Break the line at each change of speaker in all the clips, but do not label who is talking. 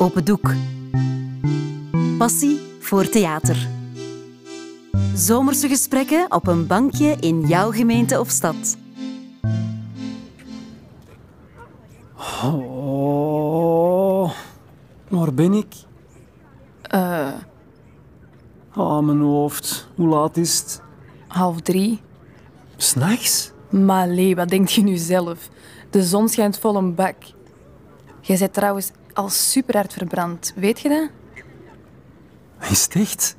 Open Doek. Passie voor theater. Zomerse gesprekken op een bankje in jouw gemeente of stad.
Oh, waar ben ik?
Eh,
Ah, mijn hoofd. Hoe laat is het?
half drie.
S'nachts?
Maar Lee, wat denk je nu zelf? De zon schijnt vol een bak. Jij bent trouwens al super hard verbrand. Weet je dat?
Is het echt?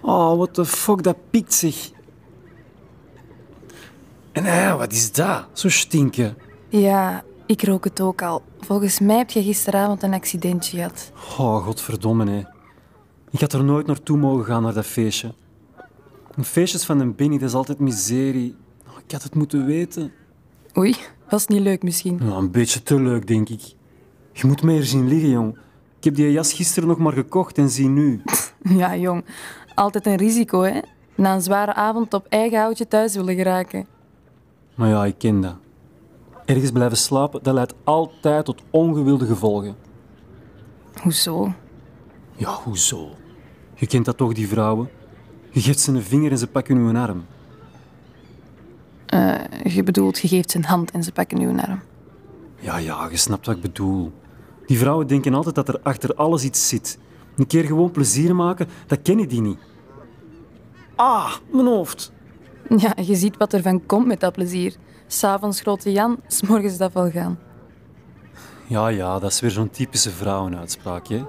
Oh, what the fuck, dat piekt zich. En eh, wat is dat? Zo stinken.
Ja, ik rook het ook al. Volgens mij heb je gisteravond een accidentje gehad.
Oh, godverdomme, hè. Ik had er nooit naartoe mogen gaan, naar dat feestje. Een feestjes van een Benny, dat is altijd miserie. Oh, ik had het moeten weten.
Oei, was niet leuk misschien.
Nou, een beetje te leuk, denk ik. Je moet me hier zien liggen, jong. Ik heb die jas gisteren nog maar gekocht en zie nu.
Ja, jong. Altijd een risico, hè? Na een zware avond op eigen houtje thuis willen geraken.
Maar ja, ik ken dat. Ergens blijven slapen, dat leidt altijd tot ongewilde gevolgen.
Hoezo?
Ja, hoezo? Je kent dat toch, die vrouwen? Je geeft ze een vinger en ze pakken uw arm.
Eh, je bedoelt, je geeft zijn hand en ze pakken uw arm.
Ja, ja, je snapt wat ik bedoel. Die vrouwen denken altijd dat er achter alles iets zit. Een keer gewoon plezier maken, dat kennen die niet. Ah, mijn hoofd.
Ja, je ziet wat er van komt met dat plezier. S'avonds grote Jan, s'morgens dat wel gaan.
Ja, ja, dat is weer zo'n typische vrouwenuitspraak, hè?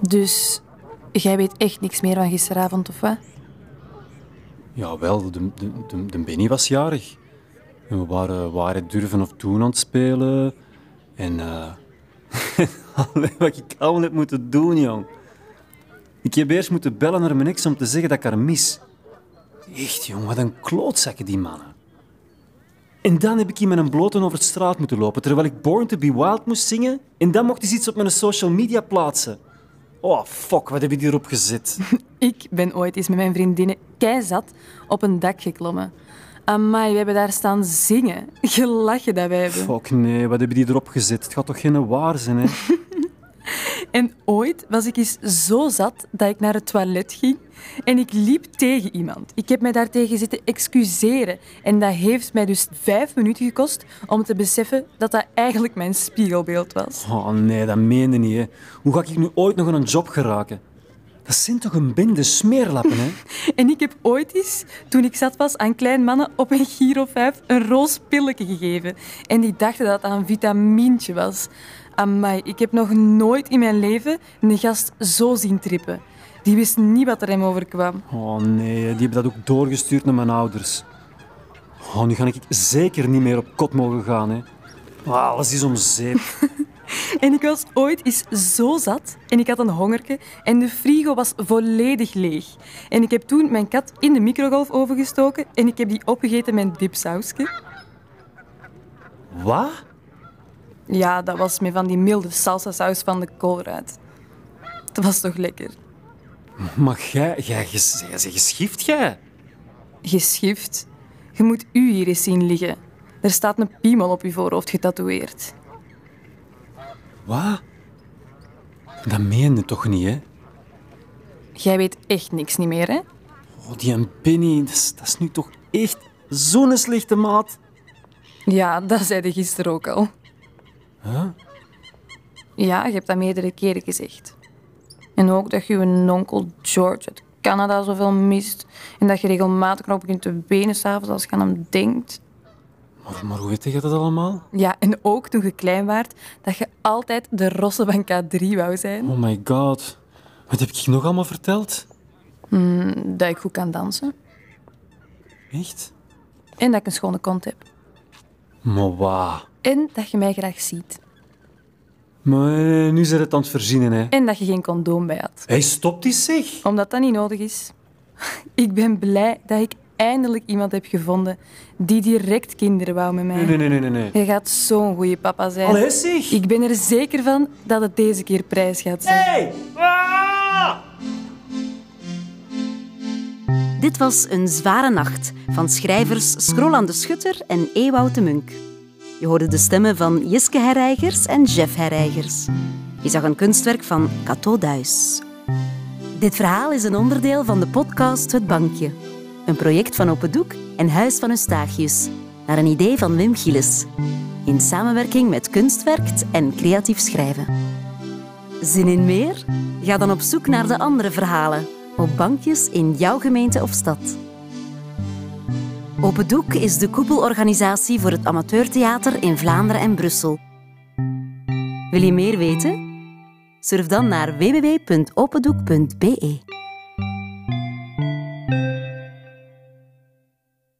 Dus jij weet echt niks meer van gisteravond, of wat?
Jawel, de, de, de, de Benny was jarig. En we waren waar durven of doen aan het spelen. En eh wat ik allemaal heb moeten doen, jong. Ik heb eerst moeten bellen naar mijn ex om te zeggen dat ik haar mis. Echt, jong, wat een klootzakken die mannen. En dan heb ik hier met een blote over de straat moeten lopen, terwijl ik Born to be Wild moest zingen. En dan mocht hij iets op mijn social media plaatsen. Oh, fuck, wat heb je hierop gezet?
Ik ben ooit eens met mijn vriendinnen keizat op een dak geklommen. Amai, we hebben daar staan zingen. Gelachen dat wij hebben.
Fuck, nee, wat hebben die erop gezet? Het gaat toch geen waar zijn, hè?
En ooit was ik eens zo zat dat ik naar het toilet ging en ik liep tegen iemand. Ik heb mij daartegen zitten excuseren en dat heeft mij dus vijf minuten gekost om te beseffen dat dat eigenlijk mijn spiegelbeeld was.
Oh nee, dat meende niet, hè. Hoe ga ik nu ooit nog aan een job geraken? Dat zijn toch een bende smeerlappen, hè?
En ik heb ooit eens, toen ik zat was aan klein mannen op een Giro 5, een roos pilletje gegeven. En die dachten dat dat een vitamintje was. Amai, ik heb nog nooit in mijn leven een gast zo zien trippen. Die wist niet wat er hem overkwam.
Oh nee, die hebben dat ook doorgestuurd naar mijn ouders. Oh, nu ga ik zeker niet meer op kot mogen gaan, hè. Alles is om zeep.
En ik was ooit eens zo zat en ik had een hongerke en de frigo was volledig leeg. En ik heb toen mijn kat in de microgolfoven gestoken en ik heb die opgegeten met dipsausje.
Wat?
Ja, dat was met van die milde salsa-saus van de koolruit. Dat was toch lekker.
Maar jij, jij, jij, geschift, jij?
Geschift. Je moet u hier eens zien liggen. Er staat een piemel op uw voorhoofd getatoeëerd.
Wat? Dat meen je toch niet, hè?
Jij weet echt niks niet meer, hè?
Oh, die een Benny, dat is, dat is nu toch echt zo'n slechte maat.
Ja, dat zei je gisteren ook al.
Huh?
Ja, je hebt dat meerdere keren gezegd. En ook dat je je onkel George uit Canada zoveel mist. En dat je regelmatig nog begint te benen s'avonds als je aan hem denkt.
Maar, maar hoe weet je dat allemaal?
Ja, en ook toen je klein waart, dat je altijd de rosse van K3 wou zijn.
Oh my god. Wat heb ik nog allemaal verteld?
Dat ik goed kan dansen.
Echt?
En dat ik een schone kont heb.
Maar wat?
En dat je mij graag ziet.
Maar eh, nu zijn het aan het verzinnen, hè.
En dat je geen condoom bij had.
Hij stopt die zich.
Omdat dat niet nodig is. Ik ben blij dat ik eindelijk iemand heb gevonden die direct kinderen wou met mij.
Nee, nee, nee, nee, nee.
Je gaat zo'n goede papa zijn.
Allee, zeg.
Ik ben er zeker van dat het deze keer prijs gaat zijn.
Hey! Ah!
Dit was Een Zware Nacht van schrijvers Scrolan de Schutter en Ewout de Munk. Je hoorde de stemmen van Jiske Herreigers en Jeff Herreigers. Je zag een kunstwerk van Cato Duis. Dit verhaal is een onderdeel van de podcast Het Bankje. Een project van Open Doek en Huis van Eustachius. Naar een idee van Wim Gilles. In samenwerking met Kunstwerkt en Creatief Schrijven. Zin in meer? Ga dan op zoek naar de andere verhalen. Op bankjes in jouw gemeente of stad. Open Doek is de koepelorganisatie voor het amateurtheater in Vlaanderen en Brussel. Wil je meer weten? Surf dan naar www.opendoek.be.